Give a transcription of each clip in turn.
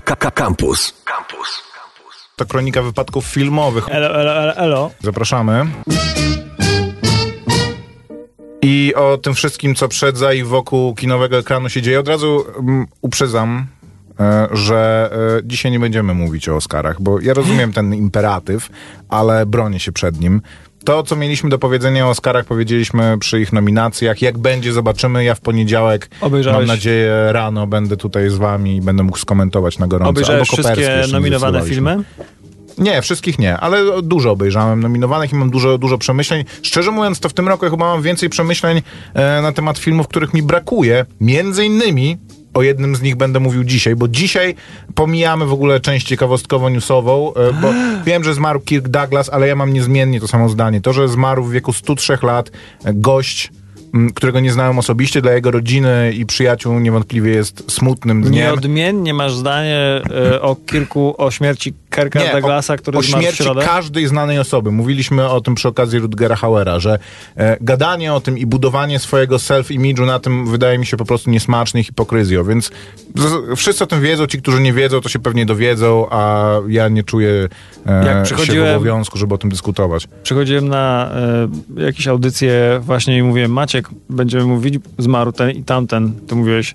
Campus. Campus. To kronika wypadków filmowych. Elo, elo, elo, elo. Zapraszamy. I o tym wszystkim, co przed, za i wokół kinowego ekranu się dzieje, od razu um, uprzedzam, e, że e, dzisiaj nie będziemy mówić o Oscarach, bo ja rozumiem ten imperatyw, ale bronię się przed nim. To, co mieliśmy do powiedzenia o Oscarach, powiedzieliśmy przy ich nominacjach. Jak będzie, zobaczymy. Ja w poniedziałek, Obejrzałeś- mam nadzieję, rano będę tutaj z wami i będę mógł skomentować na gorąco. Obejrzałeś Albo wszystkie nominowane filmy? Nie, wszystkich nie, ale dużo obejrzałem nominowanych i mam dużo, dużo przemyśleń. Szczerze mówiąc, to w tym roku ja chyba mam więcej przemyśleń e, na temat filmów, których mi brakuje. Między innymi o jednym z nich będę mówił dzisiaj, bo dzisiaj pomijamy w ogóle część ciekawostkowo-newsową, e, bo wiem, że zmarł Kirk Douglas, ale ja mam niezmiennie to samo zdanie. To, że zmarł w wieku 103 lat e, gość, którego nie znałem osobiście, dla jego rodziny i przyjaciół niewątpliwie jest smutnym dniem. Nieodmiennie masz zdanie e, o kilku, o śmierci Kirka Nie, Douglasa, który o, o śmierci każdej znanej osoby. Mówiliśmy o tym przy okazji Rutgera Hauera, że e, gadanie o tym i budowanie swojego self-image'u na tym wydaje mi się po prostu niesmaczne i hipokryzją, więc z, wszyscy o tym wiedzą, ci, którzy nie wiedzą, to się pewnie dowiedzą, a ja nie czuję e, Jak się w obowiązku, żeby o tym dyskutować. Przychodziłem na e, jakieś audycje właśnie i mówiłem, Maciek, będziemy mówić, zmarł ten i tamten. Ty mówiłeś,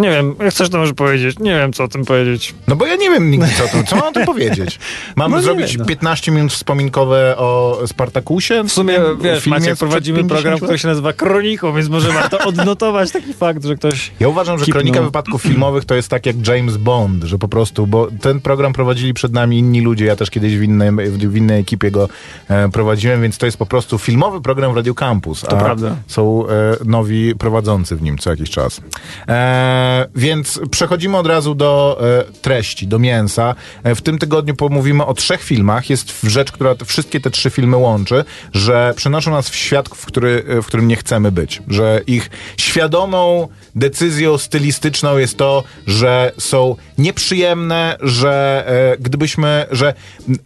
nie wiem, jak chcesz to może powiedzieć, nie wiem co o tym powiedzieć. No bo ja nie wiem nigdy co, tu, co mam o tym powiedzieć. Mam No zrobić wiem, no. 15 minut wspominkowe o Spartakusie? W sumie, wiesz, Maciek, prowadzimy 50 program, który się nazywa Kroniką, więc może warto odnotować taki fakt, że ktoś... Ja uważam, że Kipnął. kronika wypadków filmowych to jest tak jak James Bond, że po prostu, bo ten program prowadzili przed nami inni ludzie, ja też kiedyś w innej, w innej ekipie go e, prowadziłem, więc to jest po prostu filmowy program w Radio Campus. To prawda. Są e, nowi prowadzący w nim co jakiś czas. E, więc przechodzimy od razu do e, treści, do mięsa. E, w tym tygodniu pomówimy o trzech filmach. Jest rzecz, która wszystkie te trzy filmy łączy, że przenoszą nas w świat, w, który, w którym nie chcemy być. Że ich świadomą decyzją stylistyczną jest to, że są nieprzyjemne, że e, gdybyśmy, że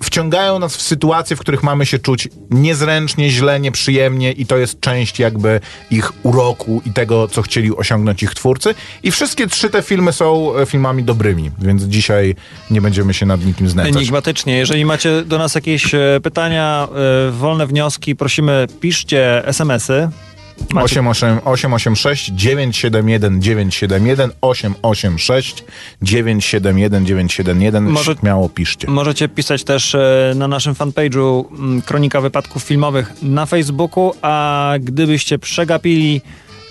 wciągają nas w sytuacje, w których mamy się czuć niezręcznie, źle, nieprzyjemnie i to jest część jakby ich uroku i tego, co chcieli osiągnąć ich twórcy. I wszystkie trzy te filmy są e, filmami dobrymi, więc dzisiaj nie będziemy się nad nikim znęcać. Enigmatycznie. Jeżeli macie do nas jakieś e, pytania, e, wolne wnioski, prosimy, piszcie SMS-y. Macie 88 886 971 971 886 971 971 Może- śmiało piszcie. Możecie pisać też e, na naszym fanpage'u mm, Kronika Wypadków Filmowych na Facebooku, a gdybyście przegapili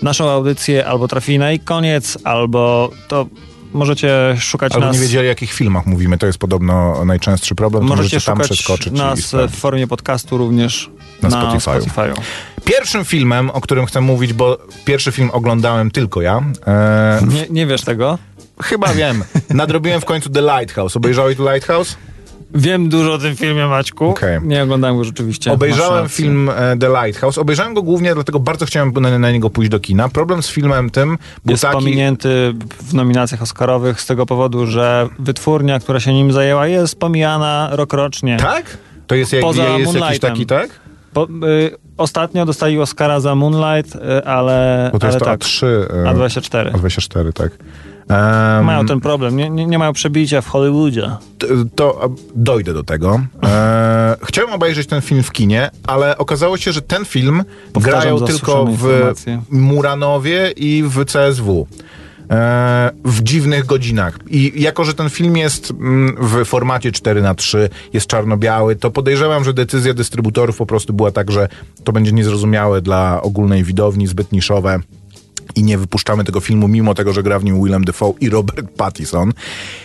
naszą audycję albo trafili na jej koniec, albo to możecie szukać Albo nas... nie wiedzieli, o jakich filmach mówimy, to jest podobno najczęstszy problem, Możecie możecie tam przeskoczyć. nas w formie podcastu również Na na. Spotify'u. Pierwszym filmem, o którym chcę mówić, bo pierwszy film oglądałem tylko ja, e, Nie, nie wiesz tego? chyba wiem, nadrobiłem w końcu The Lighthouse. Obejrzałeś The Lighthouse? Wiem dużo o tym filmie, Maćku. Okej. Nie oglądałem go rzeczywiście. Obejrzałem film e, The Lighthouse. Obejrzałem go głównie dlatego bardzo chciałem na, na niego pójść do kina. Problem z filmem tym był Jest taki... pominięty w nominacjach Oscarowych z tego powodu, że wytwórnia, która się nim zajęła, jest pomijana rokrocznie. Tak? To jest, jak, Poza jest jakiś taki, tak? Po, y, ostatnio dostali Oscara za Moonlight, y, ale, Bo to ale jest to tak, A3. e, A24. A24, tak. Em, Mają ten problem, nie, nie, nie mają przebicia w Hollywoodzie. to a, dojdę do tego. E, chciałem obejrzeć ten film w kinie, ale okazało się, że ten film Powtarzam grają tylko w informacje. Muranowie i w CSW. E, w dziwnych godzinach. I jako, że ten film jest mm, w formacie 4 na 3 jest czarno-biały, to podejrzewam, że decyzja dystrybutorów po prostu była tak, że to będzie niezrozumiałe dla ogólnej widowni, zbyt niszowe i nie wypuszczamy tego filmu, mimo tego, że gra w nim Willem Dafoe i Robert Pattinson.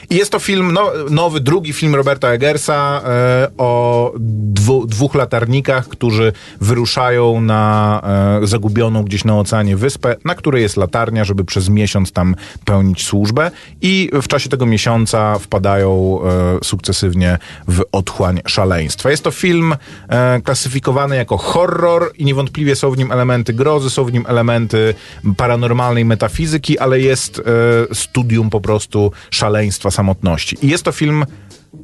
I jest to film, no, nowy, drugi film Roberta Eggersa e, o dwu, dwóch latarnikach, którzy wyruszają na e, zagubioną gdzieś na oceanie wyspę, na której jest latarnia, żeby przez miesiąc tam pełnić służbę i w czasie tego miesiąca wpadają e, sukcesywnie w otchłań szaleństwa. Jest to film e, klasyfikowany jako horror i niewątpliwie są w nim elementy grozy, są w nim elementy paranormalnej metafizyki, ale jest e, studium po prostu szaleństwa samotności. I jest to film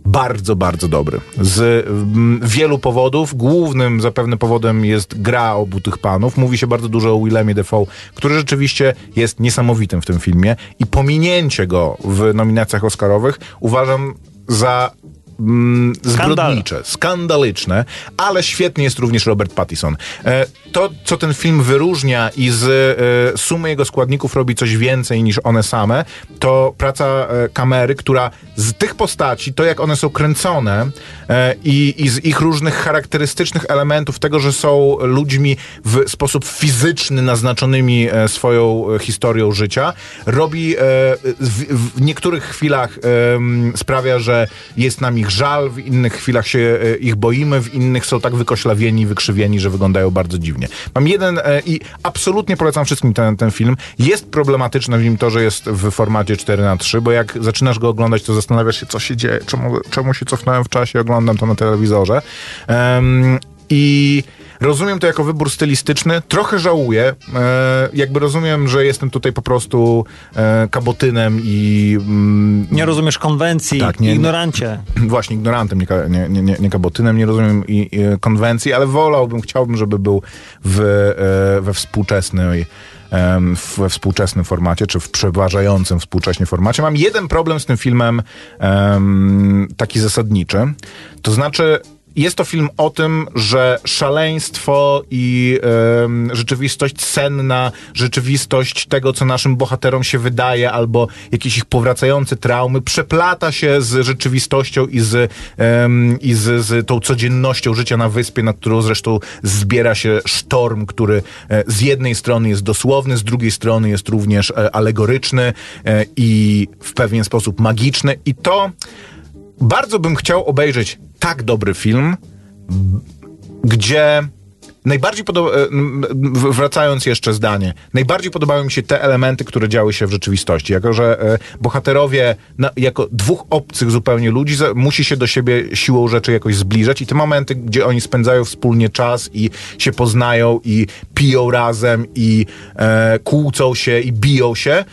bardzo, bardzo dobry. Z mm, wielu powodów. Głównym zapewne powodem jest gra obu tych panów. Mówi się bardzo dużo o Willemie Defoe, który rzeczywiście jest niesamowitym w tym filmie i pominięcie go w nominacjach oscarowych uważam za mm, zbrodnicze, skandaliczne, ale świetny jest również Robert Pattinson. E, to, co ten film wyróżnia i z e, sumy jego składników robi coś więcej niż one same, to praca e, kamery, która z tych postaci, to jak one są kręcone e, i, i z ich różnych charakterystycznych elementów, tego, że są ludźmi w sposób fizyczny naznaczonymi e, swoją e, historią życia, robi w, w niektórych chwilach sprawia, że jest nam ich żal, w innych chwilach się e, ich boimy, w innych są tak wykoślawieni, wykrzywieni, że wyglądają bardzo dziwnie. Mam jeden e, i absolutnie polecam wszystkim ten, ten film. Jest problematyczne w nim to, że jest w formacie 4 na 3 bo jak zaczynasz go oglądać, to zastanawiasz się, co się dzieje, czemu, czemu się cofnąłem w czasie, oglądam to na telewizorze. Em, I rozumiem to jako wybór stylistyczny. Trochę żałuję. E, jakby rozumiem, że jestem tutaj po prostu e, kabotynem i mm, Nie rozumiesz konwencji, Tak, nie- ignorancie. właśnie ignorantem, nie, nie, nie, nie, kabotynem, nie rozumiem i, i konwencji, ale wolałbym, chciałbym, żeby był w, e, we współczesnej we współczesnym formacie, czy w przeważającym współcześnie formacie. Mam jeden problem z tym filmem em, taki zasadniczy. To znaczy, jest to film o tym, że szaleństwo i em, rzeczywistość senna, rzeczywistość tego, co naszym bohaterom się wydaje, albo jakieś ich powracające traumy, przeplata się z rzeczywistością i z, i z, z tą codziennością życia na wyspie, nad którą zresztą zbiera się sztorm, który e, z jednej strony jest dosłowny, z drugiej strony jest również e, alegoryczny e, i w pewien sposób magiczny. I to bardzo bym chciał obejrzeć tak dobry film, gdzie najbardziej podoba, e, wracając jeszcze zdanie, najbardziej podobały mi się te elementy, które działy się w rzeczywistości. Jako, że e, bohaterowie jako dwóch obcych zupełnie ludzi musi się do siebie siłą rzeczy jakoś zbliżać i te momenty, gdzie oni spędzają wspólnie czas i się poznają i piją razem i e, kłócą się i biją się,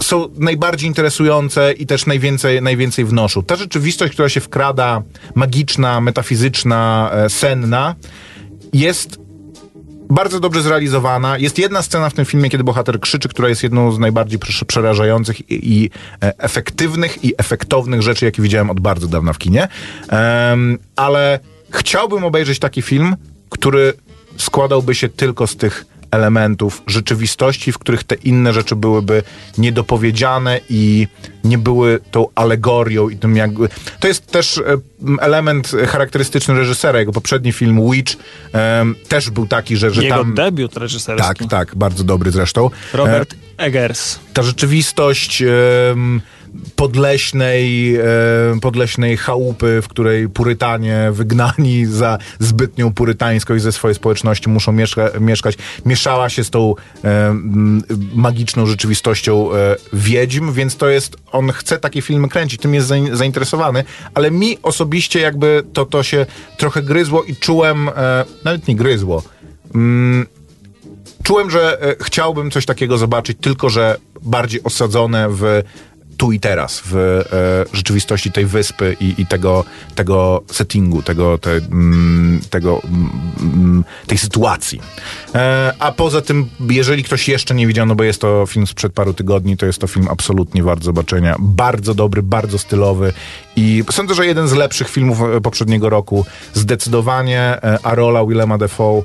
są najbardziej interesujące i też najwięcej, najwięcej wnoszą. Ta rzeczywistość, która się wkrada, magiczna, metafizyczna, e, senna, jest bardzo dobrze zrealizowana. Jest jedna scena w tym filmie, kiedy bohater krzyczy, która jest jedną z najbardziej prze- przerażających i, i e, efektywnych i efektownych rzeczy, jakie widziałem od bardzo dawna w kinie. Em, ale chciałbym obejrzeć taki film, który składałby się tylko z tych elementów rzeczywistości, w których te inne rzeczy byłyby niedopowiedziane i nie były tą alegorią i tym jakby... To jest też e, element charakterystyczny reżysera. Jego poprzedni film Witch em, też był taki, że, że Jego tam... debiut reżyserski. Tak, tak, bardzo dobry zresztą. Robert Eggers. Ta rzeczywistość em, podleśnej, em, podleśnej chałupy, w której purytanie wygnani za zbytnią purytańskość ze swojej społeczności muszą mieszka, mieszkać, mieszała się z tą em, magiczną rzeczywistością e, wiedźm, więc to jest, on chce takie filmy kręcić, tym jest zain- zainteresowany, ale mi osobiście jakby to, to się trochę gryzło i czułem, e, nawet nie gryzło, mm, czułem, że e, chciałbym coś takiego zobaczyć, tylko że bardziej osadzone w tu i teraz, w e, rzeczywistości tej wyspy i, i tego, tego settingu, tego, te, mm, tego, mm, tej sytuacji. E, a poza tym, jeżeli ktoś jeszcze nie widział, no bo jest to film sprzed paru tygodni, to jest to film absolutnie wart zobaczenia. Bardzo dobry, bardzo stylowy i sądzę, że jeden z lepszych filmów e, poprzedniego roku. Zdecydowanie, e, a rola Willema Dafoe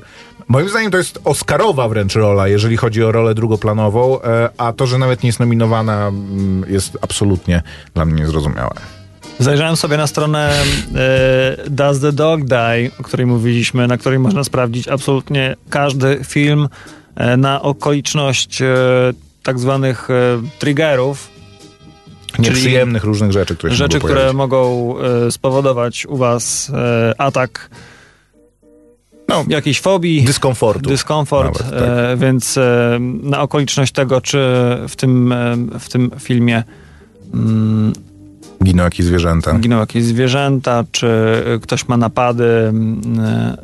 Moim zdaniem to jest Oscarowa wręcz rola, jeżeli chodzi o rolę drugoplanową, e, a to, że nawet nie jest nominowana, mm, jest absolutnie dla mnie niezrozumiałe. Zajrzałem sobie na stronę e, Does the Dog Die, o której mówiliśmy, na której można sprawdzić absolutnie każdy film e, na okoliczność e, tak zwanych e, triggerów, Nieprzyjemnych różnych rzeczy, które się rzeczy, które mogą spowodować u was atak no, jakiejś fobii, Dyskomfortu. dyskomfort, Nawet, tak. e, więc e, na okoliczność tego, czy w tym, e, w tym filmie mm, Giną jakieś zwierzęta. giną jakieś zwierzęta, czy e, ktoś ma napady. mm, e,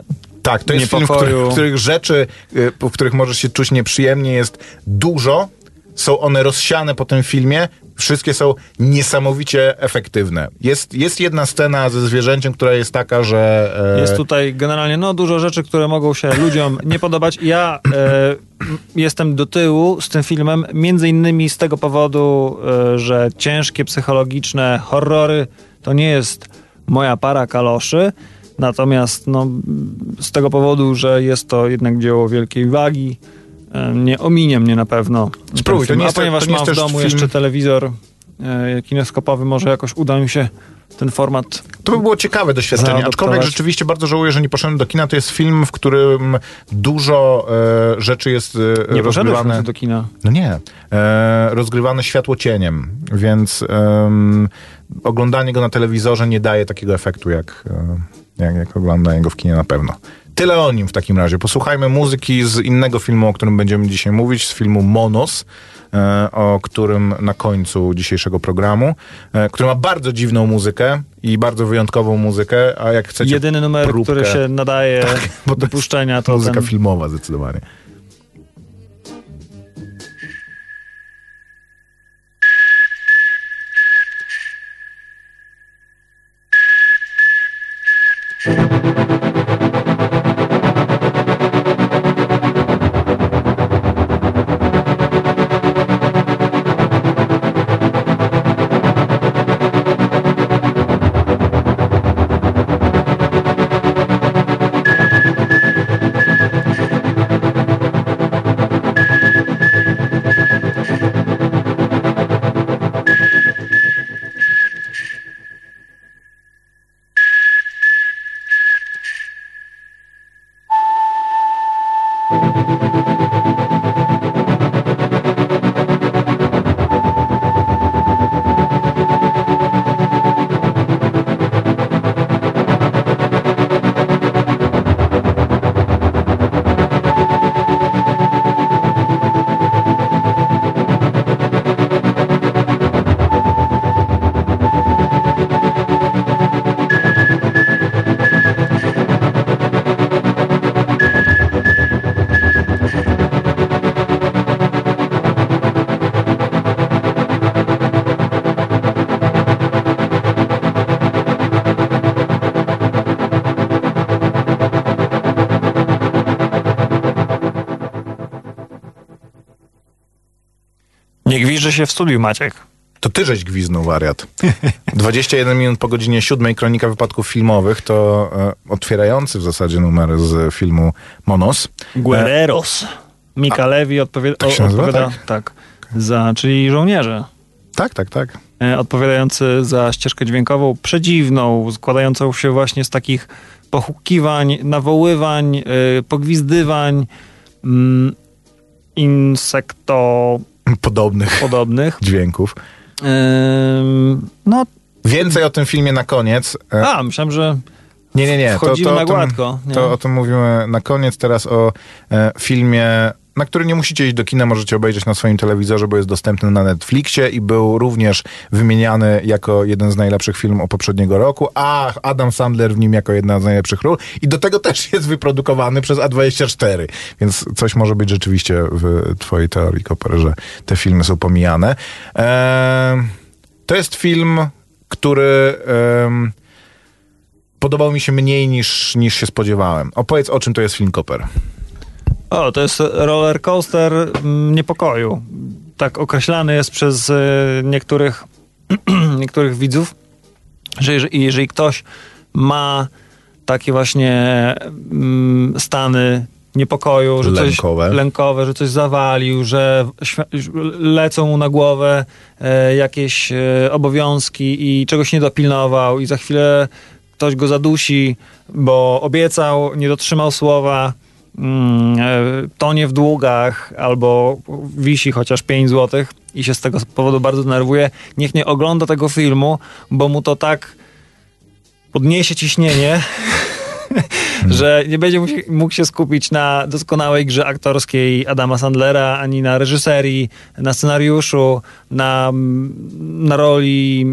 Tak, to jest film, w których, w których rzeczy, y, w których możesz się czuć nieprzyjemnie, jest dużo. Są one rozsiane po tym filmie, Wszystkie są niesamowicie efektywne. Jest, jest jedna scena ze zwierzęciem, która jest taka, że... E... Jest tutaj generalnie no, dużo rzeczy, które mogą się ludziom nie podobać. Ja e, jestem do tyłu z tym filmem, między innymi z tego powodu, e, że ciężkie psychologiczne horrory to nie jest moja para kaloszy. Natomiast no, z tego powodu, że jest to jednak dzieło wielkiej wagi, nie ominie mnie na pewno. Spróbuj, to nie jest, A ponieważ to nie mam w domu film... jeszcze telewizor e, kineskopowy, może jakoś uda mi się ten format. To by było ciekawe doświadczenie, aczkolwiek rzeczywiście bardzo żałuję, że nie poszedłem do kina. To jest film, w którym dużo e, rzeczy jest e, nie rozgrywane... do kina? No nie. E, rozgrywane światło cieniem, więc oglądanie go na telewizorze nie daje takiego efektu, jak, e, jak, jak oglądanie go w kinie na pewno. Tyle o nim w takim razie. Posłuchajmy muzyki z innego filmu, o którym będziemy dzisiaj mówić, z filmu Monos, e, o którym na końcu dzisiejszego programu, e, który ma bardzo dziwną muzykę i bardzo wyjątkową muzykę, a jak chcecie Jedyny numer, próbkę, który się nadaje tak, do puszczenia, to muzyka ten... filmowa zdecydowanie. Że się w studiu, Maciek. To ty żeś gwiznął, wariat. 21 minut po godzinie 7 kronika wypadków filmowych to e, otwierający w zasadzie numer z filmu Monos. Guerreros. Mika Lewi odpowie- tak nazywa, odpowiada, tak? tak za, czyli żołnierze. Tak, tak, tak. E, odpowiadający za ścieżkę dźwiękową, przedziwną, składającą się właśnie z takich pochukiwań, nawoływań, e, pogwizdywań, mm, insekto podobnych, podobnych. dźwięków. No. Więcej o tym filmie na koniec. E, A, myślałem, że nie, nie, nie. To, to na gładko. Tym, to o tym mówimy na koniec. Teraz o e, filmie na który nie musicie iść do kina, możecie obejrzeć na swoim telewizorze, bo jest dostępny na Netflixie i był również wymieniany jako jeden z najlepszych filmów poprzedniego roku, a Adam Sandler w nim jako jedna z najlepszych ról i do tego też jest wyprodukowany przez A24, więc coś może być rzeczywiście w twojej teorii, Koper, że te filmy są pomijane. Eee, to jest film, który... Eee, podobał mi się mniej niż, niż się spodziewałem. Opowiedz, o czym to jest film Koper. O, to jest roller coaster mm, niepokoju. Tak określany jest przez e, niektórych, niektórych widzów, że jeżeli, jeżeli ktoś ma takie właśnie mm, stany niepokoju, że lękowe. coś lękowe, że coś zawalił, że lecą mu na głowę e, jakieś e, obowiązki i czegoś nie dopilnował i za chwilę ktoś go zadusi, bo obiecał, nie dotrzymał słowa, tonie w długach albo wisi chociaż 5 zł i się z tego powodu bardzo denerwuje, niech nie ogląda tego filmu, bo mu to tak podniesie ciśnienie, że nie będzie mógł się skupić na doskonałej grze aktorskiej Adama Sandlera, ani na reżyserii, na scenariuszu, na, na roli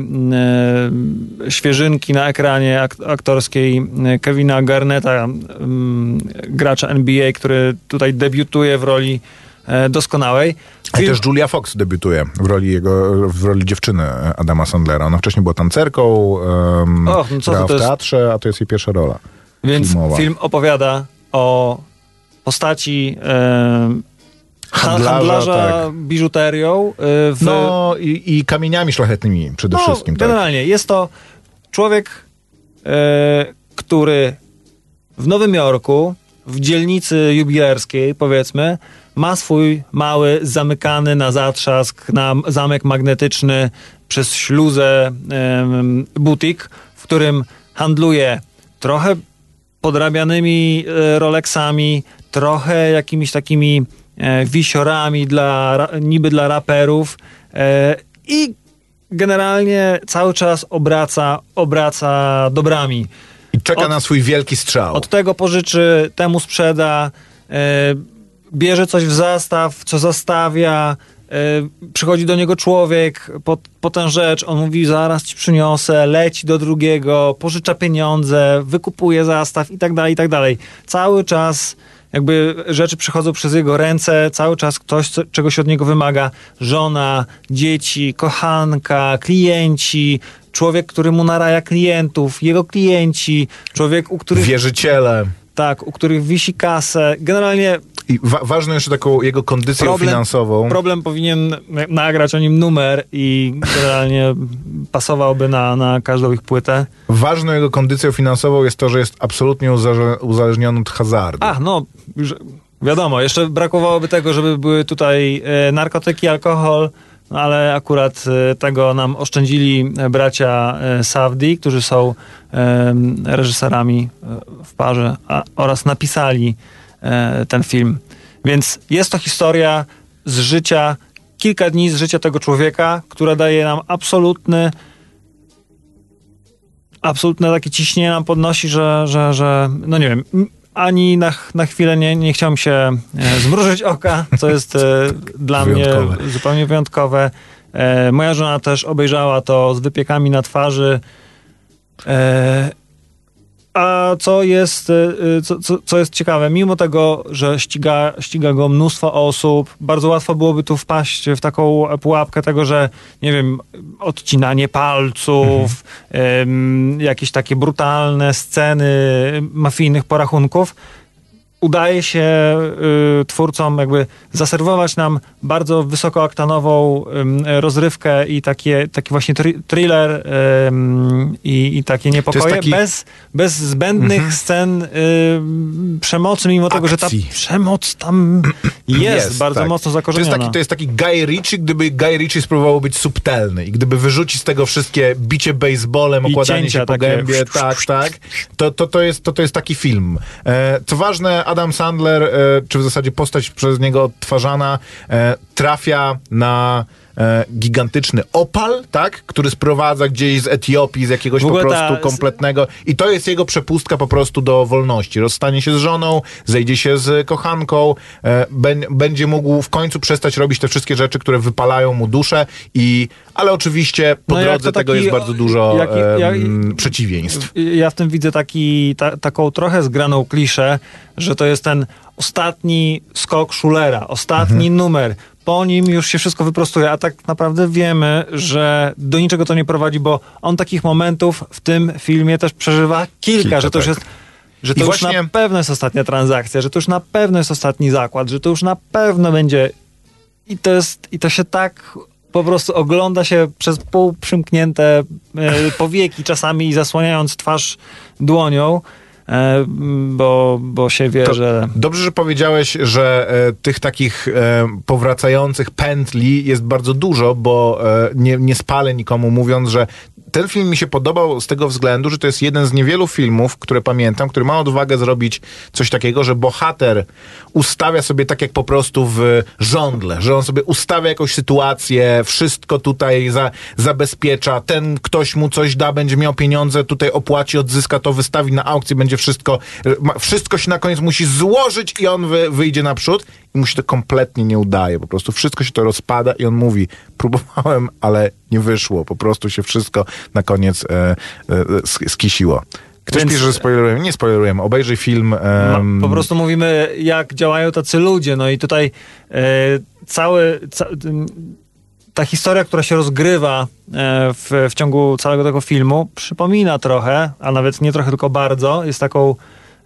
e, świeżynki na ekranie ak aktorskiej Kevina Garneta, gracza NBA, który tutaj debiutuje w roli e, doskonałej. Film- też Julia Fox debiutuje w roli jego, w roli dziewczyny Adama Sandlera. Ona wcześniej była tancerką, um, Och, no co w jest- teatrze, a to jest jej pierwsza rola. Więc filmowa. film opowiada o postaci e, Handlarza, handlarza, tak. biżuterią e, w No i, i kamieniami szlachetnymi przede no, wszystkim. Tak. Generalnie jest to człowiek, e, który w Nowym Jorku, w dzielnicy jubilerskiej, powiedzmy, ma swój mały, zamykany na zatrzask, na zamek magnetyczny przez śluzę butik, w którym handluje trochę podrabianymi e, Rolexami, trochę jakimiś takimi e, wisiorami dla, niby dla raperów e, i generalnie cały czas obraca, obraca dobrami. I czeka Od- na swój wielki strzał. Od tego pożyczy, temu sprzeda, bierze coś w zastaw, co zastawia, przychodzi do niego człowiek po, po tę rzecz, on mówi zaraz ci przyniosę, leci do drugiego, pożycza pieniądze, wykupuje zastaw i tak dalej, i tak dalej. Cały czas jakby rzeczy przychodzą przez jego ręce, cały czas ktoś co, czegoś od niego wymaga. Żona, dzieci, kochanka, klienci, człowiek, który mu naraja klientów, jego klienci, człowiek, u których, Wierzyciele. tak, u których wisi kasę. Generalnie I wa- ważną jeszcze taką jego kondycję Problem- finansową. problem powinien nagrać o nim numer i generalnie pasowałby na, na każdą ich płytę. Ważną jego kondycją finansową jest to, że jest absolutnie uzale- uzależniony od hazardu. Ach, no, już wiadomo, jeszcze brakowałoby tego, żeby były tutaj e, narkotyki, alkohol, no ale akurat e, tego nam oszczędzili e, bracia e, Savdi, którzy są reżyserami w parze a, oraz napisali ten film. Więc jest to historia z życia, kilka dni z życia tego człowieka, która daje nam absolutny absolutne takie ciśnienie nam podnosi, że, że, że no nie wiem, ani na, na chwilę nie, nie chciałem się e, zmrużyć oka, co jest e, dla Wyjątkowe. mnie zupełnie wyjątkowe. E, moja żona też obejrzała to z wypiekami na twarzy. E, a co jest, e, e, co, co, co jest ciekawe, mimo tego, że ściga, ściga go mnóstwo osób, bardzo łatwo byłoby tu wpaść w taką pułapkę tego, że nie wiem, odcinanie palców, em, jakieś takie brutalne sceny mafijnych porachunków. Udaje się y, twórcom jakby zaserwować nam bardzo wysokoaktanową ym, rozrywkę i takie, taki właśnie tri- thriller ym, i, takie niepokoje taki- bez, bez zbędnych scen ym, przemocy, mimo tego, że ta Akcji. przemoc tam jest, bardzo tak. mocno to jest, zakorzeniona. taki, to jest taki Guy Ritchie, gdyby Guy Ritchie spróbował być subtelny i gdyby wyrzucić z tego wszystkie bicie baseballem, okładanie się po takie. gębie, tak, tak, to, to, to, jest, to, to jest taki film. E, co ważne, Adam Sandler, e, czy w zasadzie postać przez niego odtwarzana, e, trafia na e, gigantyczny opal, tak, który sprowadza gdzieś z Etiopii, z jakiegoś po prostu ta- kompletnego i to jest jego przepustka po prostu do wolności. Rozstanie się z żoną, zejdzie się z kochanką, e, beń- będzie mógł w końcu przestać robić te wszystkie rzeczy, które wypalają mu duszę i, ale oczywiście po No drodze tego taki- jest bardzo dużo jak- jak- przeciwieństw. Ja w tym widzę taki, ta, taką trochę zgraną kliszę, że to jest ten ostatni skok Schulera, ostatni Mhm. numer. Po nim już się wszystko wyprostuje, a tak naprawdę wiemy, że do niczego to nie prowadzi, bo on takich momentów w tym filmie też przeżywa kilka, Kilka, że to już tak. jest że I to już właśnie- na pewno jest ostatnia transakcja, że to już na pewno jest ostatni zakład, że to już na pewno będzie i to jest, i to się tak po prostu ogląda się przez pół przymknięte e, powieki czasami i zasłaniając twarz dłonią, bo, bo się wie, To że... Dobrze, że powiedziałeś, że e, tych takich e, powracających pętli jest bardzo dużo, bo e, nie, nie spalę nikomu mówiąc, że ten film mi się podobał z tego względu, że to jest jeden z niewielu filmów, które pamiętam, który ma odwagę zrobić coś takiego, że bohater ustawia sobie tak jak po prostu w żądle, że on sobie ustawia jakąś sytuację, wszystko tutaj za, zabezpiecza, ten ktoś mu coś da, będzie miał pieniądze, tutaj opłaci, odzyska to, wystawi na aukcję, będzie wszystko, ma- wszystko się na koniec musi złożyć i on wy, wyjdzie naprzód i mu się to kompletnie nie udaje, po prostu wszystko się to rozpada i on mówi, próbowałem, ale nie wyszło, po prostu się wszystko na koniec e, e, sk- skisiło. Ktoś Więc- pisze, że spoilerujemy. Nie spoilerujemy. Obejrzyj film. Po prostu mówimy, jak działają tacy ludzie. No i tutaj e, cały, ca, ta historia, która się rozgrywa e, w, w ciągu całego tego filmu, przypomina trochę, a nawet nie trochę, tylko bardzo, jest taką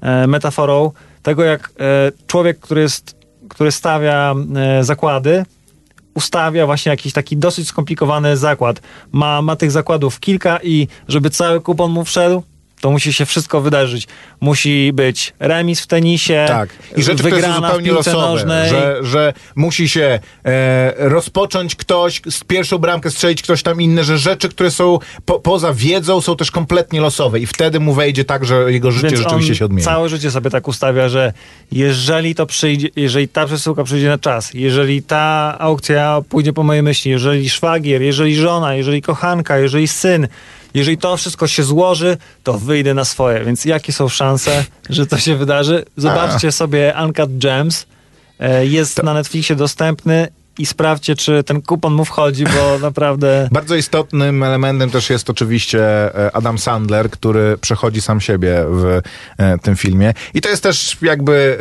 e, metaforą tego, jak e, człowiek, który, jest, który stawia zakłady, ustawia właśnie jakiś taki dosyć skomplikowany zakład. Ma, ma tych zakładów kilka i żeby cały kupon mu wszedł, to musi się wszystko wydarzyć. Musi być remis w tenisie, Tak. I rzeczy, które są wygrana zupełnie losowe, nożnej. że, że musi się e, rozpocząć ktoś, z pierwszą bramkę strzelić ktoś tam inny, że rzeczy, które są po, poza wiedzą, są też kompletnie losowe i wtedy mu wejdzie tak, że jego życie Więc rzeczywiście się odmieni. całe życie sobie tak ustawia, że jeżeli to przyjdzie, jeżeli ta przesyłka przyjdzie na czas, jeżeli ta aukcja pójdzie po mojej myśli, jeżeli szwagier, jeżeli żona, jeżeli kochanka, jeżeli syn, jeżeli to wszystko się złoży, to wyjdę na swoje. Więc jakie są szanse, że to się wydarzy? Zobaczcie sobie Uncut Gems. E, Jest na Netflixie dostępny i sprawdźcie, czy ten kupon mu wchodzi, bo naprawdę... Bardzo istotnym elementem też jest oczywiście e, Adam Sandler, który przechodzi sam siebie w e, tym filmie. I to jest też jakby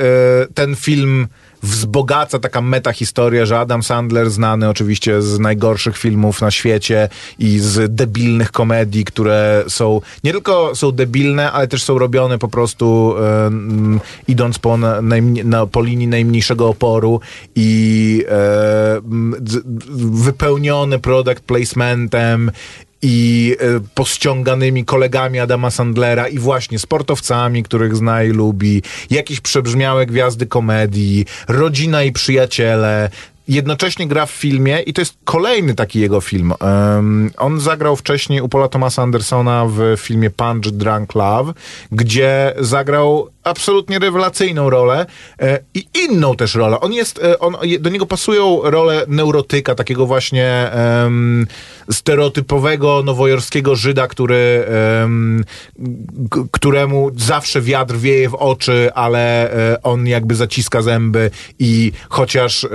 ten film wzbogaca taka metahistoria, że Adam Sandler znany oczywiście z najgorszych filmów na świecie i z debilnych komedii, które są nie tylko są debilne, ale też są robione po prostu idąc po, na, na, po linii najmniejszego oporu i z- wypełnione product placementem i e, pościąganymi kolegami Adama Sandlera i właśnie sportowcami, których zna i lubi, jakieś przebrzmiałe gwiazdy komedii, rodzina i przyjaciele. Jednocześnie gra w filmie i to jest kolejny taki jego film. Em, on zagrał wcześniej u Paula Thomasa Andersona w filmie Punch Drunk Love, gdzie zagrał absolutnie rewelacyjną rolę e, i inną też rolę. On jest, e, on, do niego pasują role neurotyka, takiego właśnie em, stereotypowego nowojorskiego Żyda, który któremu zawsze wiatr wieje w oczy, ale e, on jakby zaciska zęby i chociaż e,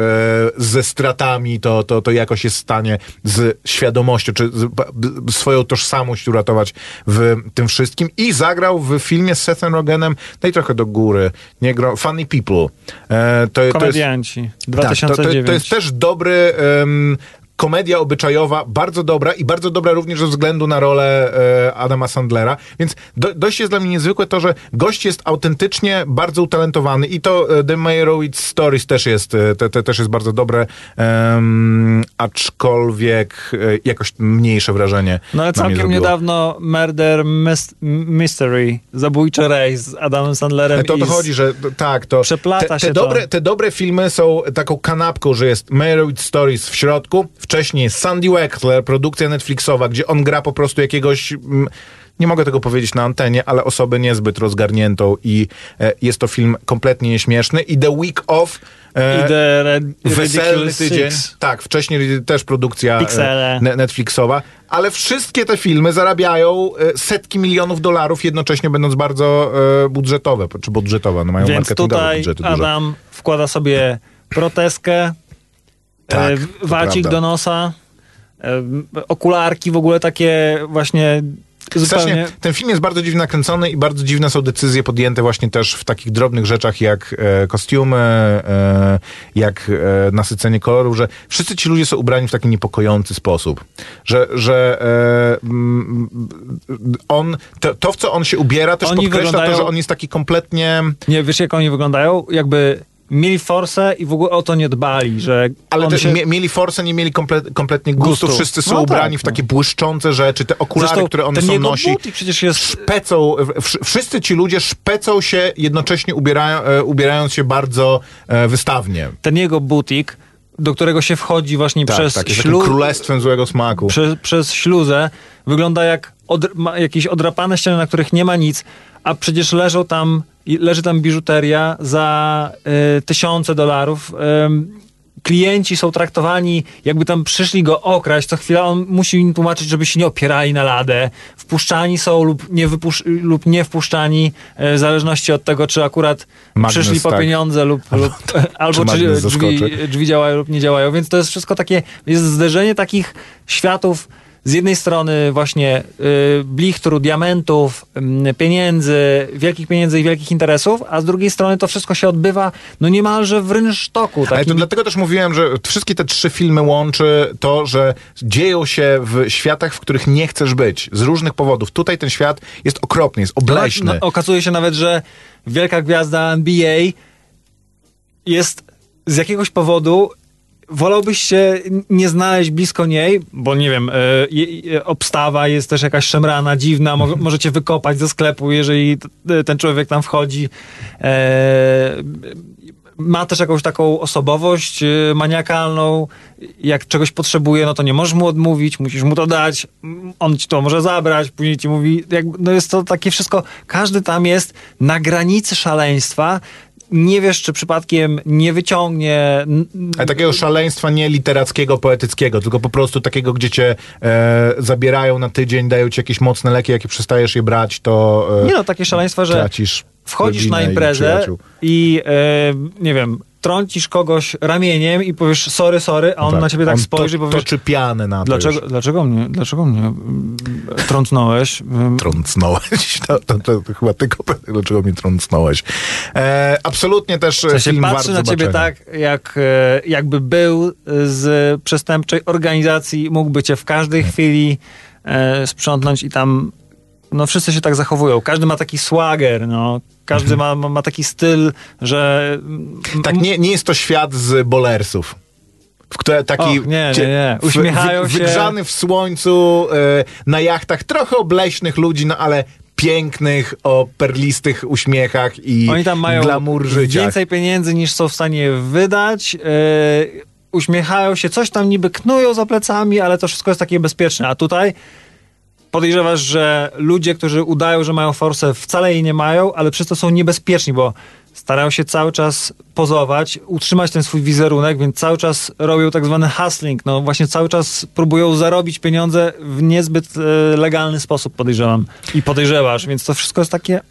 ze stratami to, to, to jakoś jest w stanie z świadomością, czy z, b- swoją tożsamość uratować w tym wszystkim. I zagrał w filmie z Sethem Rogenem, daj trochę do góry, nie gro, Funny People. E, to, to jest, Komedianci. tak, to, 2009. to, to jest też dobry. em, komedia obyczajowa, bardzo dobra i bardzo dobra również ze względu na rolę e, Adama Sandlera. Więc do, dość jest dla mnie niezwykłe to, że gość jest autentycznie bardzo utalentowany i to e, The Meyerowitz Stories też jest, e, te, te, też jest bardzo dobre, em, aczkolwiek e, jakoś mniejsze wrażenie. No ale całkiem niedawno Murder Mys- Mystery, Zabójczy rejs z Adamem Sandlerem E, To o i to z- chodzi, że tak, to. Przeplata te, te się to. dobre, Te dobre filmy są taką kanapką, że jest Meyerowitz Stories w środku, wcześniej Sandy Wexler, produkcja Netflixowa, gdzie on gra po prostu jakiegoś. mm, Nie mogę tego powiedzieć na antenie, ale osobę niezbyt rozgarniętą i e, jest to film kompletnie nieśmieszny. I The Week Off. e, i The Red, Weselny tydzień. Six. Tak, wcześniej też produkcja e, Pixele. Netflixowa, ale wszystkie te filmy zarabiają setki milionów dolarów, jednocześnie będąc bardzo budżetowe, czy budżetowe, no mają Więc marketingowe tutaj budżety. Adam wkłada sobie proteskę, Tak, e, wacik do nosa, e, okularki w ogóle takie właśnie. Strasznie, ten film jest bardzo dziwnie nakręcony i bardzo dziwne są decyzje podjęte właśnie też w takich drobnych rzeczach jak e, kostiumy, e, jak e, nasycenie kolorów, że wszyscy ci ludzie są ubrani w taki niepokojący sposób. Że, że e, mm, on, to, to, w co on się ubiera też Oni podkreśla to, że on jest taki kompletnie... Nie, wiesz jak oni wyglądają? Jakby mieli forsę i w ogóle o to nie dbali, że Ale też się... mie, mieli forsę, nie mieli komple, kompletnie gustu. Gustu. Wszyscy są No ubrani tak, w takie błyszczące rzeczy, te okulary, Zresztą które on są nosi. przecież jest... szpecą, wszyscy ci ludzie szpecą się, jednocześnie ubierają, e, ubierając się bardzo e, wystawnie. Ten jego butik, do którego się wchodzi właśnie Tak, przez tak, śluz... królestwem złego smaku. przez, przez śluzę wygląda jak od, jakieś odrapane ściany, na których nie ma nic, a przecież leżą tam, i- leży tam biżuteria za y, tysiące dolarów. Ym, klienci są traktowani, jakby tam przyszli go okraść. Co chwila on musi im tłumaczyć, żeby się nie opierali na ladę. Wpuszczani są lub nie, wypusz- lub nie wpuszczani, e, w zależności od tego, czy akurat Magnes, przyszli po tak. pieniądze lub, lub albo czy, magnes drzwi, drzwi działają lub nie działają. Więc to jest wszystko takie, jest zderzenie takich światów z jednej strony właśnie y, blichtru, diamentów, y, pieniędzy, wielkich pieniędzy i wielkich interesów, a z drugiej strony to wszystko się odbywa no niemalże w rynsztoku. Ale to Takim, dlatego też mówiłem, że wszystkie te trzy filmy łączy to, że dzieją się w światach, w których nie chcesz być. Z różnych powodów. Tutaj ten świat jest okropny, jest obleśny. No, okazuje się nawet, że wielka gwiazda NBA jest z jakiegoś powodu wolałbyś się nie znaleźć blisko niej, bo nie wiem, e, obstawa jest też jakaś szemrana, dziwna, mo, możecie wykopać ze sklepu, jeżeli ten człowiek tam wchodzi. E, ma też jakąś taką osobowość e, maniakalną. Jak czegoś potrzebuje, no to nie możesz mu odmówić, musisz mu to dać. On ci to może zabrać, później ci mówi. Jakby, no jest to takie wszystko. Każdy tam jest na granicy szaleństwa. Nie wiesz, czy przypadkiem nie wyciągnie. Ale takiego szaleństwa nie literackiego, poetyckiego, tylko po prostu takiego, gdzie cię e, zabierają na tydzień, dają ci jakieś mocne leki, jak przestajesz je brać, to e, Nie no, takie szaleństwa, że tracisz wchodzisz na i imprezę przyjaciół. i, e, nie wiem, trącisz kogoś ramieniem i powiesz sorry, sorry, a on na ciebie tak on spojrzy i to, powiesz toczy pianę na to dlaczego, już. dlaczego mnie, dlaczego mnie mm, trącnąłeś? Mm, Trącnąłeś. To, to, to, to chyba tylko dlaczego mnie trącnąłeś. E, absolutnie też W sensie film patrzy na zobaczenia. ciebie tak, jak, e, jakby był z przestępczej organizacji, mógłby cię w każdej chwili e, sprzątnąć i tam no wszyscy się tak zachowują. Każdy ma taki swagger, no. Każdy ma, ma, ma taki styl, że... Tak, nie, nie jest to świat z bolersów. W które taki Och, nie, nie, nie. w- Uśmiechają się. Wygrzany w słońcu e, na jachtach, trochę obleśnych ludzi, no ale pięknych, o perlistych uśmiechach i Oni tam mają glamour życia. więcej pieniędzy niż są w stanie wydać. e, uśmiechają się, coś tam niby knują za plecami, ale to wszystko jest takie bezpieczne. A tutaj podejrzewasz, że ludzie, którzy udają, że mają forsę, wcale jej nie mają, ale przez to są niebezpieczni, bo starają się cały czas pozować, utrzymać ten swój wizerunek, więc cały czas robią tak zwany hustling. No właśnie cały czas próbują zarobić pieniądze w niezbyt e, legalny sposób, podejrzewam. I podejrzewasz, więc to wszystko jest takie...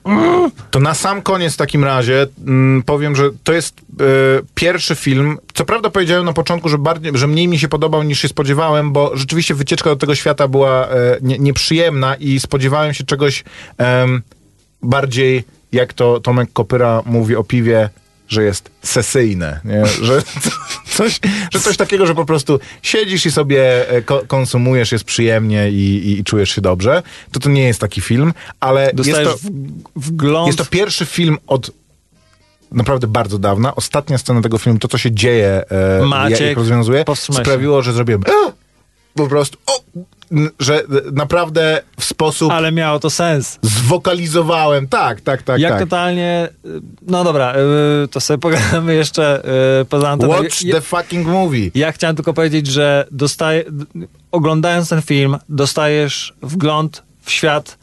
To na sam koniec w takim razie mm, powiem, że to jest e, pierwszy film. Co prawda powiedziałem na początku, że, bardziej, że mniej mi się podobał niż się spodziewałem, bo rzeczywiście wycieczka do tego świata była e, nie, nieprzyjemna i spodziewałem się czegoś bardziej, jak to Tomek Kopyra mówi o piwie, że jest sesyjne, nie? Że, coś, że coś takiego, że po prostu siedzisz i sobie e, ko- konsumujesz, jest przyjemnie i, i, i czujesz się dobrze. To to nie jest taki film, ale jest to... wgląd... Jest to pierwszy film od naprawdę bardzo dawna. Ostatnia scena tego filmu, to co się dzieje, e, Maciek, jak rozwiązuje, sprawiło, że zrobiłem "A!" po prostu, o! Że naprawdę w sposób Ale miało to sens. zwokalizowałem. Tak, tak, tak, Jak tak. totalnie. y, No dobra, y, to sobie pogadamy jeszcze y, poza anteną. Watch Ja- the fucking movie. Ja chciałem tylko powiedzieć, że dostaje, oglądając ten film, dostajesz wgląd w świat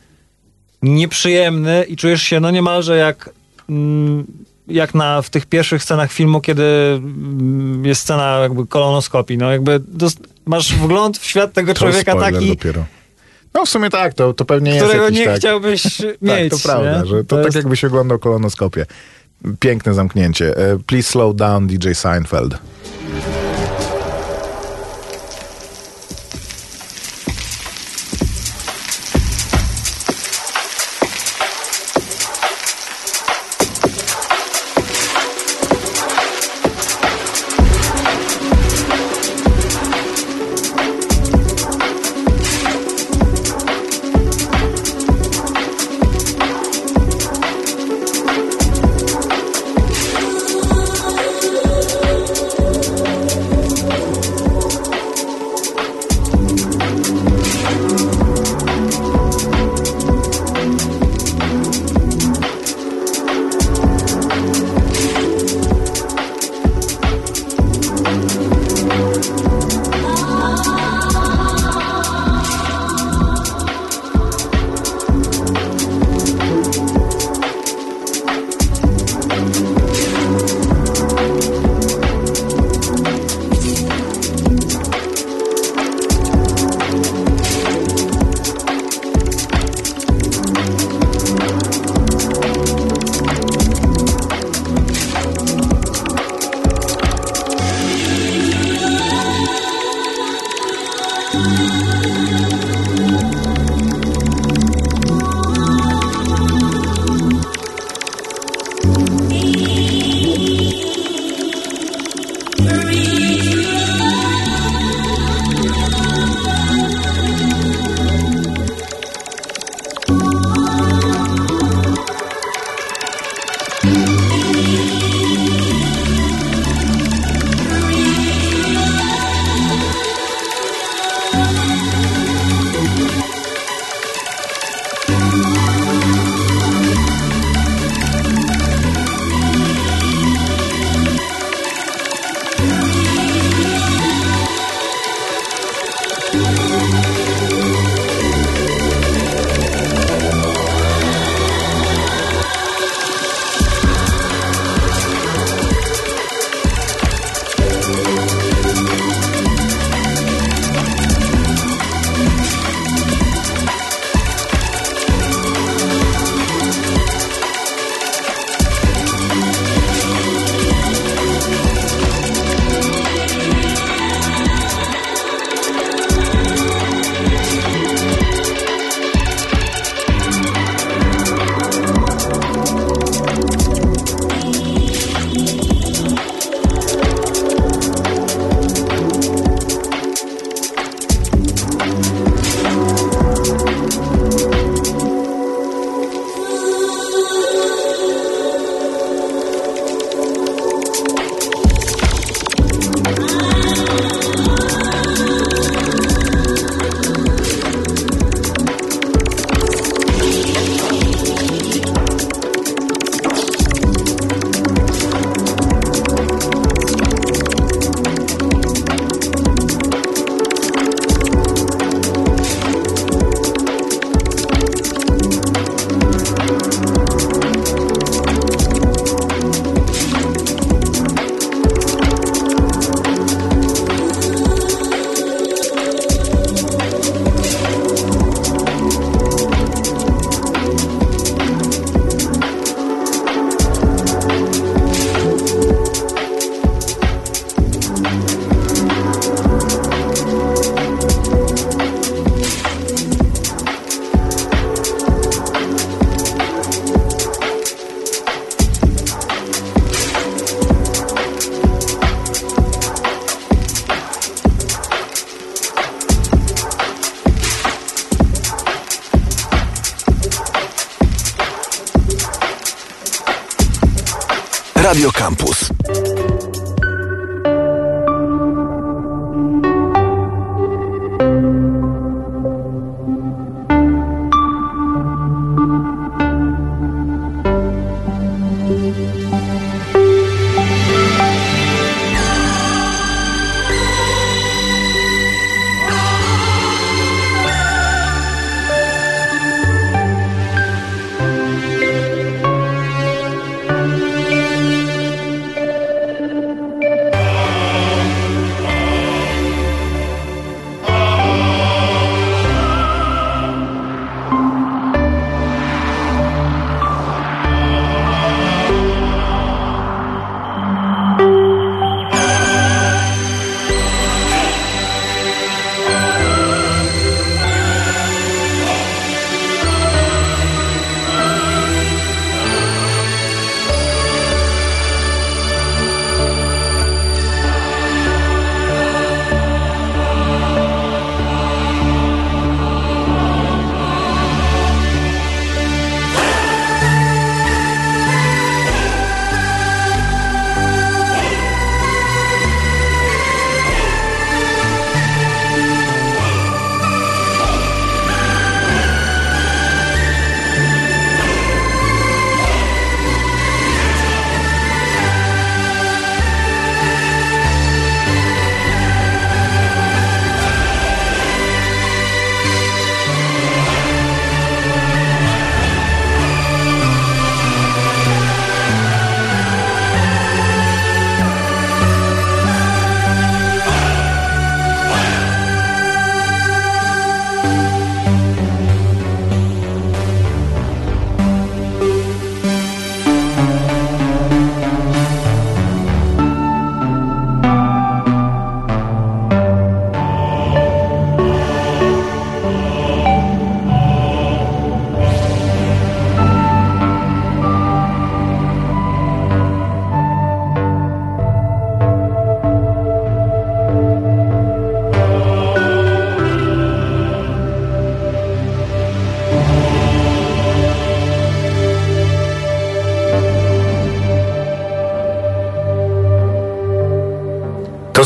nieprzyjemny i czujesz się no niemalże jak, mm, jak na, w tych pierwszych scenach filmu, kiedy mm, jest scena jakby kolonoskopii. No jakby dos- masz wgląd w świat tego To człowieka taki, dopiero. No w sumie tak, to, to pewnie jest którego jakiś nie tak. chciałbyś mieć. Tak, to prawda, nie? że to, tak jest- jakbyś oglądał kolonoskopię. Piękne zamknięcie. E, Please slow down DJ Seinfeld.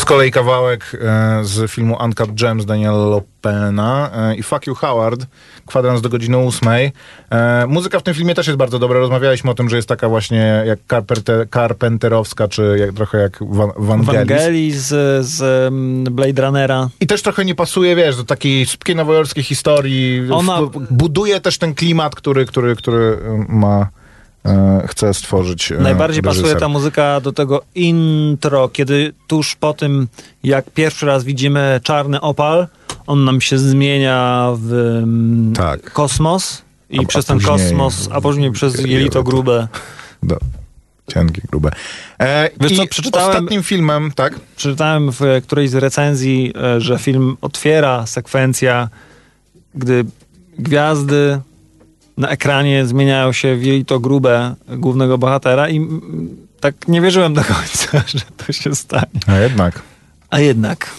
Kolei kawałek e, z filmu Uncut Gems Daniela Lopena e, i Fuck You Howard, kwadrans do godziny ósmej. E, muzyka w tym filmie też jest bardzo dobra. Rozmawialiśmy o tym, że jest taka właśnie jak Carpenter, Carpenterowska, czy jak, trochę jak Van, Vangelis. Wangeli z, z mm, Blade Runnera. I też trochę nie pasuje, wiesz, do takiej szybkiej nowojorskiej historii. Ona- buduje też ten klimat, który, który, który ma, e, chce stworzyć e, Najbardziej pasuje reżyser. ta muzyka do tego intro, kiedy tuż po tym, jak pierwszy raz widzimy czarny opal, on nam się zmienia w mm, Tak. kosmos i A- a przez ten później kosmos, a później przez jelito. grube. Do, cienkie, grube. E, Wiesz co, przeczytałem- ostatnim filmem, tak? Przeczytałem w e, którejś z recenzji, e, że film otwiera sekwencja, gdy gwiazdy na ekranie zmieniają się w jelito grube głównego bohatera i tak nie wierzyłem do końca, że to się stanie. A jednak. A jednak.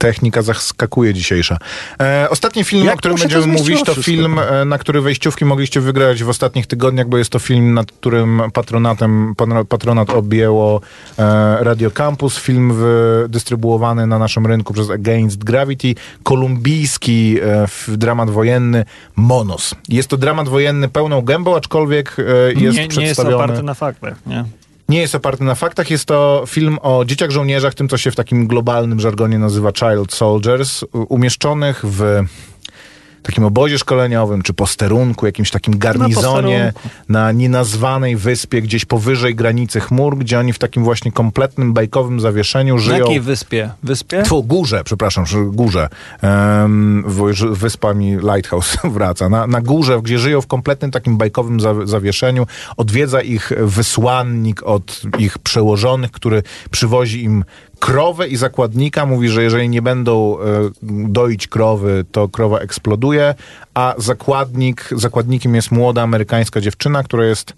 Technika zaskakuje dzisiejsza. E, ostatni film, Jak o którym będziemy mówić, to film, e, na który wejściówki mogliście wygrać w ostatnich tygodniach, bo jest to film, nad którym patronatem, patronat objęło e, Radio Campus. Film w, dystrybuowany na naszym rynku przez Against Gravity. Kolumbijski e, f- dramat wojenny Monos. Jest to dramat wojenny pełną gębą, aczkolwiek e, jest nie, nie jest przedstawiony... oparty na faktach, nie? Nie jest oparty na faktach. Jest to film o dzieciach żołnierzach, tym co się w takim globalnym żargonie nazywa child soldiers, umieszczonych w takim obozie szkoleniowym, czy posterunku, jakimś takim garnizonie posterunku. na nienazwanej wyspie, gdzieś powyżej granicy chmur, gdzie oni w takim właśnie kompletnym bajkowym zawieszeniu Na żyją. jakiej wyspie? Wyspie? Tu, górze, przepraszam, górze. Um, wyspa mi Lighthouse wraca. Na, na górze, gdzie żyją w kompletnym takim bajkowym za, zawieszeniu, odwiedza ich wysłannik od ich przełożonych, który przywozi im krowę i zakładnika. Mówi, że jeżeli nie będą e, doić krowy, to krowa eksploduje, a zakładnik, zakładnikiem jest młoda amerykańska dziewczyna, która jest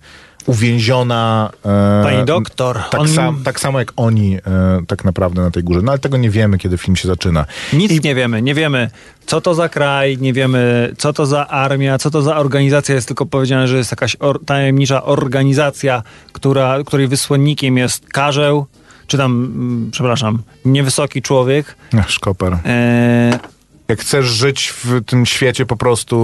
uwięziona. E, Pani doktor, Tak, on- sam, tak samo jak oni e, tak naprawdę na tej górze. No ale tego nie wiemy, kiedy film się zaczyna. Nic nie wiemy. Nie wiemy, co to za kraj, nie wiemy, co to za armia, co to za organizacja. Jest tylko powiedziane, że jest jakaś or- tajemnicza organizacja, która, której wysłannikiem jest karzeł, czy tam, mm, przepraszam, niewysoki człowiek. Szkoper. E, Jak chcesz żyć w tym świecie po prostu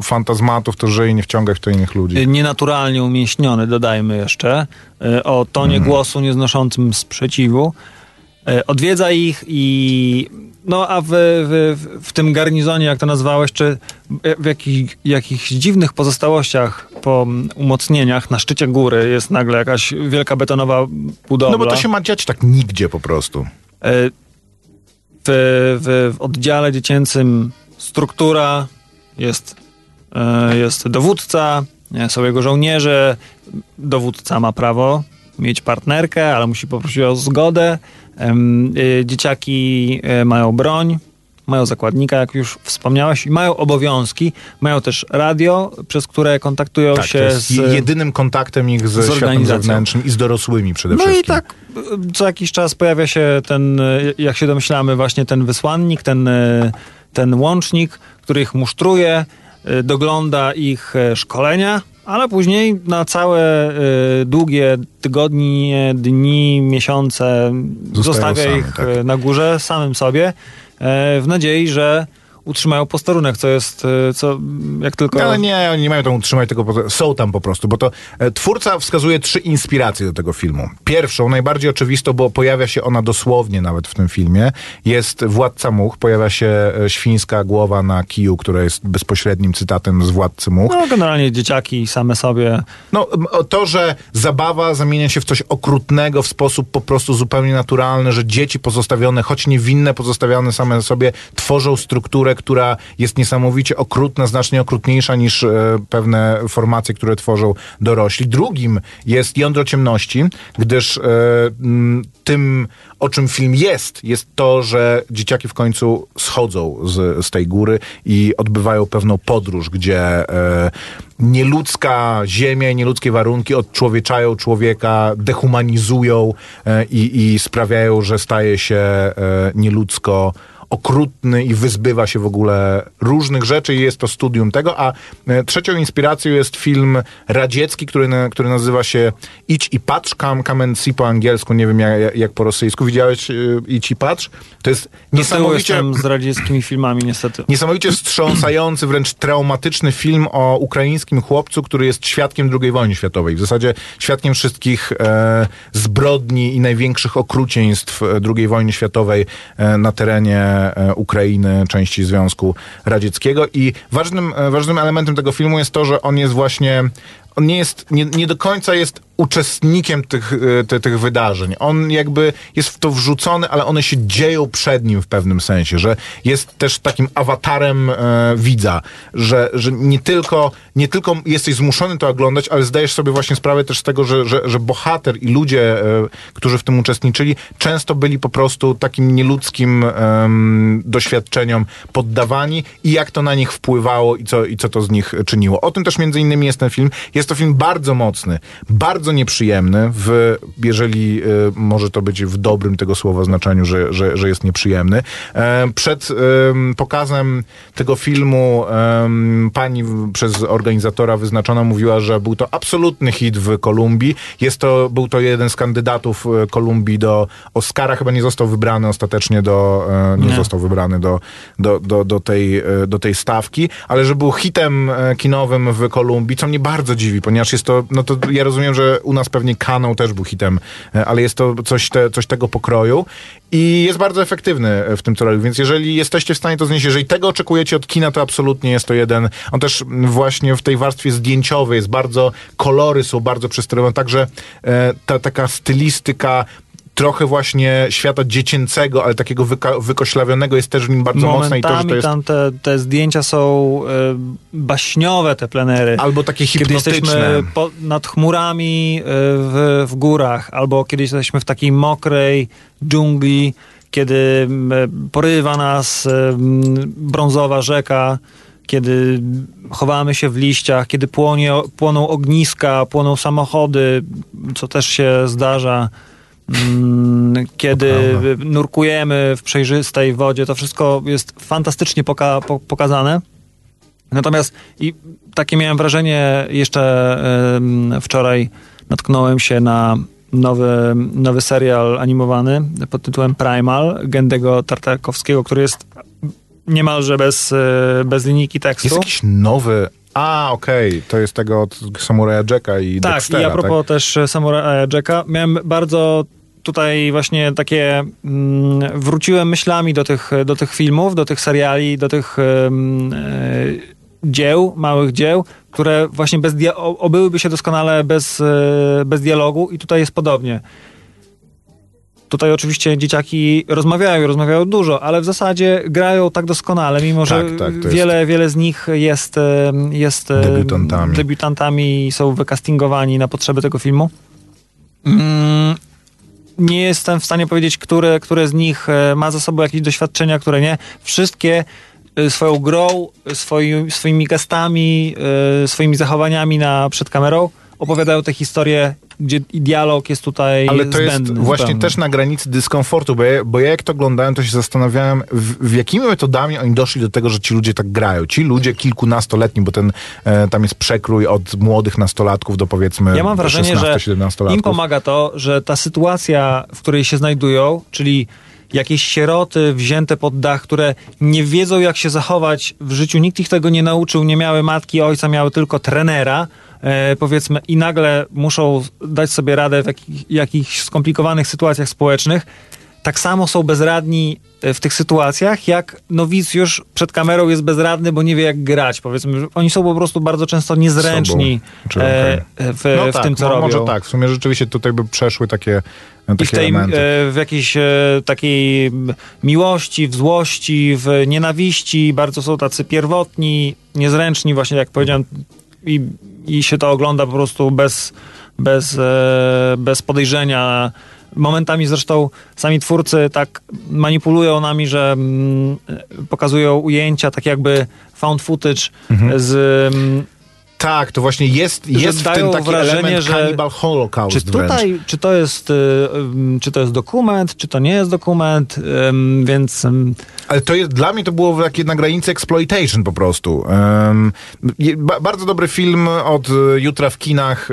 e, fantazmatów, to żyj, nie wciągaj w to innych ludzi. nienaturalnie umieśniony, dodajmy jeszcze, e, o tonie Mhm. głosu nieznoszącym sprzeciwu. E, Odwiedza ich i no a w, w, w tym garnizonie, jak to nazwałeś, czy w jakich, jakichś dziwnych pozostałościach po umocnieniach na szczycie góry jest nagle jakaś wielka betonowa budowla. No bo to się ma dziać tak nigdzie po prostu. E, W, w, w oddziale dziecięcym struktura jest, e, jest dowódca, są jego żołnierze. Dowódca ma prawo mieć partnerkę, ale musi poprosić o zgodę. E, Dzieciaki e, mają broń, mają zakładnika, jak już wspomniałeś, i mają obowiązki. Mają też radio, przez które kontaktują Tak, się to jest z. jedynym kontaktem ich ze z światem zewnętrznym i z dorosłymi przede No wszystkim. i tak y, co jakiś czas pojawia się ten, y, jak się domyślamy, właśnie ten wysłannik, ten, y, ten łącznik, który ich musztruje, y, dogląda ich e, szkolenia, ale później na całe y, długie tygodnie, dni, miesiące zostawia sami, ich tak. y, na górze samym sobie e, w nadziei, że utrzymają posterunek, co jest, y, co jak tylko... No, ale nie, oni nie mają tam utrzymać tego, po- są tam po prostu, bo to e, twórca wskazuje trzy inspiracje do tego filmu. Pierwszą, najbardziej oczywistą, bo pojawia się ona dosłownie nawet w tym filmie, jest Władca Much, pojawia się e, świńska głowa na kiju, która jest bezpośrednim cytatem z Władcy Much. No, generalnie dzieciaki same sobie No, to, że zabawa zamienia się w coś okrutnego w sposób po prostu zupełnie naturalny, że dzieci pozostawione, choć niewinne, pozostawione same sobie, tworzą strukturę, która jest niesamowicie okrutna, znacznie okrutniejsza niż e, pewne formacje, które tworzą dorośli. Drugim jest jądro ciemności, gdyż e, tym, o czym film jest, jest to, że dzieciaki w końcu schodzą z, z tej góry i odbywają pewną podróż, gdzie e, nieludzka ziemia nieludzkie warunki odczłowieczają człowieka, dehumanizują i, i sprawiają, że staje się nieludzko okrutny i wyzbywa się w ogóle różnych rzeczy i jest to studium tego, a e, trzecią inspiracją jest film radziecki, który, który nazywa się Idź i patrz, and see po angielsku, nie wiem jak, jak po rosyjsku. Widziałeś e, Idź i patrz? To jest niesamowicie... z radzieckimi filmami, niestety. Niesamowicie wstrząsający, wręcz traumatyczny film o ukraińskim chłopcu, który jest świadkiem II wojny światowej. W zasadzie świadkiem wszystkich e, zbrodni i największych okrucieństw e, II wojny światowej e, na terenie Ukrainy, części Związku Radzieckiego. I ważnym, e, ważnym elementem tego filmu jest to, że on jest właśnie on nie jest, nie, nie do końca jest uczestnikiem tych, e, te, tych wydarzeń. On jakby jest w to wrzucony, ale one się dzieją przed nim w pewnym sensie, że jest też takim awatarem e, widza, że, że nie, tylko, nie tylko jesteś zmuszony to oglądać, ale zdajesz sobie właśnie sprawę też z tego, że, że, że bohater i ludzie, e, którzy w tym uczestniczyli, często byli po prostu takim nieludzkim em, doświadczeniom poddawani i jak to na nich wpływało i co, i co to z nich czyniło. O tym też między innymi jest ten film. Jest to film bardzo mocny, bardzo nieprzyjemny, w, jeżeli y, może to być w dobrym tego słowa znaczeniu, że, że, że jest nieprzyjemny. E, przed em, pokazem tego filmu em, pani przez organizatora wyznaczona mówiła, że był to absolutny hit w Kolumbii. Jest to, był to jeden z kandydatów Kolumbii do Oscara. Chyba nie został wybrany ostatecznie do, nie, Nie. został wybrany do, do, do, do, tej, do tej stawki, ale że był hitem kinowym w Kolumbii, co mnie bardzo dziwi, ponieważ jest to, no to ja rozumiem, że u nas pewnie kanał też był hitem, e, ale jest to coś, te, coś tego pokroju i jest bardzo efektywny e, w tym, co robi, więc jeżeli jesteście w stanie to znieść, jeżeli tego oczekujecie od kina, to absolutnie jest to jeden, on też właśnie w tej warstwie zdjęciowej jest bardzo, kolory są bardzo przesterowane, także e, ta taka stylistyka trochę właśnie świata dziecięcego, ale takiego wyka- wykoślawionego jest też w nim bardzo mocne i to, że to jest tam te, te zdjęcia są e, baśniowe, te plenery. albo takie Kiedy hipnotyczne. jesteśmy po, nad chmurami e, w, w górach, albo kiedy jesteśmy w takiej mokrej dżungli, kiedy m, porywa nas e, brązowa rzeka, kiedy chowamy się w liściach, kiedy płonie, płoną ogniska, płoną samochody, co też się zdarza. Mm, Kiedy nurkujemy w przejrzystej wodzie, to wszystko jest fantastycznie poka- po- pokazane. Natomiast i takie miałem wrażenie jeszcze wczoraj natknąłem się na nowy, nowy serial animowany pod tytułem Primal Gendego Tartakowskiego, który jest niemalże bez, e, bez linijki tekstu. Jest jakiś nowy... A, okej, to jest tego od Samuraja Jacka i Tak, Dextera, i a propos tak? też Samuraja Jacka, miałem bardzo tutaj właśnie takie, mm, wróciłem myślami do tych, do tych filmów, do tych seriali, do tych e, dzieł, małych dzieł, które właśnie bez dia- obyłyby się doskonale bez, e, bez dialogu i tutaj jest podobnie. Tutaj oczywiście dzieciaki rozmawiają, rozmawiają dużo, ale w zasadzie grają tak doskonale, mimo że Tak, tak, to jest- wiele, wiele z nich jest, jest Debiutantami. debiutantami i są wykastingowani na potrzeby tego filmu. Mm, nie jestem w stanie powiedzieć, które, które z nich e, ma za sobą jakieś doświadczenia, które nie. Wszystkie e, swoją grą, e, swoi, swoimi gestami, swoimi zachowaniami na, przed kamerą opowiadają te historie, gdzie dialog jest tutaj Ale to jest zbędny właśnie zupełnie. też na granicy dyskomfortu, bo ja, bo ja jak to oglądałem, to się zastanawiałem, w, w jakimi metodami oni doszli do tego, że ci ludzie tak grają. Ci ludzie kilkunastoletni, bo ten e, tam jest przekrój od młodych nastolatków do powiedzmy Ja mam wrażenie, że 16-17 im pomaga to, że ta sytuacja, w której się znajdują, czyli jakieś sieroty wzięte pod dach, które nie wiedzą, jak się zachować. W życiu, nikt ich tego nie nauczył, nie miały matki, ojca, miały tylko trenera, e, powiedzmy, i nagle muszą dać sobie radę w jakich, jakichś skomplikowanych sytuacjach społecznych. Tak samo są bezradni e, w tych sytuacjach, jak nowicjusz przed kamerą jest bezradny, bo nie wie jak grać. Powiedzmy, oni są po prostu bardzo często niezręczni Sobą. Czy e, w, no w tak, tym, co mo- robią. Może tak, w sumie rzeczywiście tutaj by przeszły takie, takie I w tej, elementy. e, w jakiejś e, takiej miłości, w złości, w nienawiści, bardzo są tacy pierwotni, niezręczni, właśnie jak powiedziałem, i, i się to ogląda po prostu bez, bez, e, bez podejrzenia. Momentami zresztą sami twórcy tak manipulują nami, że mm, pokazują ujęcia, tak jakby found footage Mhm. z mm, Tak, to właśnie jest, jest w tym taki wrażenie, element że- Cannibal Holocaust Czy wręcz. tutaj, czy to jest, y, ym, czy to jest dokument, czy to nie jest dokument, więc Ale to jest, dla mnie to było takie na granicy exploitation po prostu. Bardzo dobry film od e, jutra w kinach.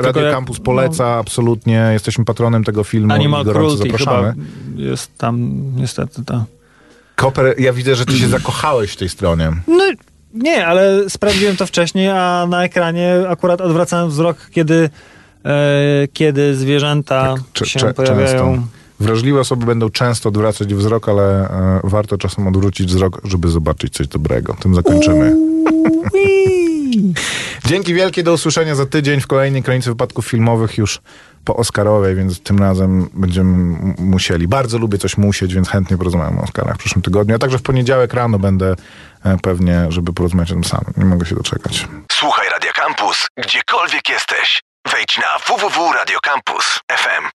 Radio jak- Campus poleca absolutnie. Jesteśmy patronem tego filmu Animal Cruelty zapraszamy. chyba jest tam niestety ta. Koper, ja widzę, że ty się zakochałeś w tej stronie. No nie, ale sprawdziłem to wcześniej, a na ekranie akurat odwracałem wzrok, kiedy, e, kiedy zwierzęta Cze- się pojawiają. często. Wrażliwe osoby będą często odwracać wzrok, ale e, warto czasem odwrócić wzrok, żeby zobaczyć coś dobrego. Tym zakończymy. Dzięki wielkie, do usłyszenia za tydzień w kolejnej kronice wypadków filmowych już po Oscarowej, więc tym razem będziemy musieli. Bardzo lubię coś musieć, więc chętnie porozmawiam o Oscarach w przyszłym tygodniu. A także w poniedziałek rano będę pewnie, żeby porozmawiać o tym samym. Nie mogę się doczekać. Słuchaj Radio Campus, gdziekolwiek jesteś. Wejdź na www.radiocampus.fm.